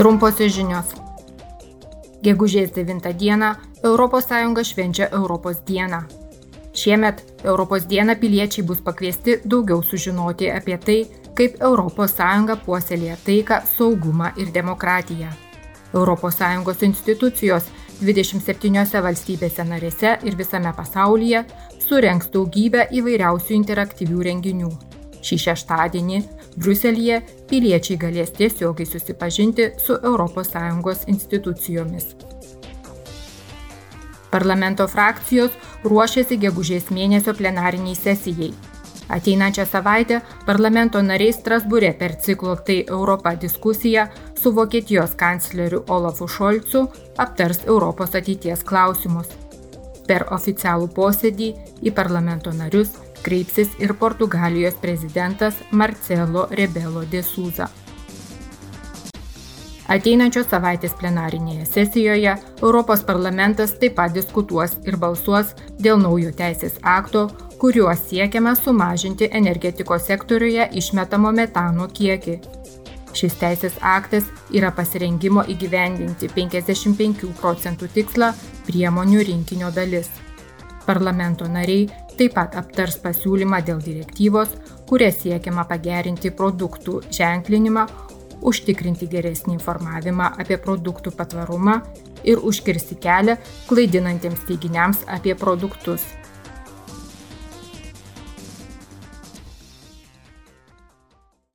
Trumposios žinios. Gegužės 9 dieną ES švenčia Europos dieną. Šiemet Europos dieną piliečiai bus pakviesti daugiau sužinoti apie tai, kaip ES puoselėja taiką, saugumą ir demokratiją. ES institucijos 27 valstybėse narėse ir visame pasaulyje surenks daugybę įvairiausių interaktyvių renginių. Šį šeštadienį Bruselėje piliečiai galės tiesiogiai susipažinti su ES institucijomis. Parlamento frakcijos ruošiasi gegužės mėnesio plenariniai sesijai. Ateinančią savaitę parlamento nariai Strasbūrė per ciklo Tai Europa diskusiją su Vokietijos kancleriu Olafu Šolcu aptars Europos ateities klausimus. Per oficialų posėdį į parlamento narius kreipsis ir Portugalijos prezidentas Marcelo Rebelo de Souza. Ateinančios savaitės plenarinėje sesijoje Europos parlamentas taip pat diskutuos ir balsuos dėl naujo teisės akto, kuriuo siekiama sumažinti energetikos sektoriuje išmetamo metano kiekį. Šis teisės aktas yra pasirengimo įgyvendinti 55 procentų tikslą priemonių rinkinio dalis. Parlamento nariai taip pat aptars pasiūlymą dėl direktyvos, kuria siekiama pagerinti produktų ženklinimą, užtikrinti geresnį informavimą apie produktų patvarumą ir užkirsti kelią klaidinantiems teiginiams apie produktus.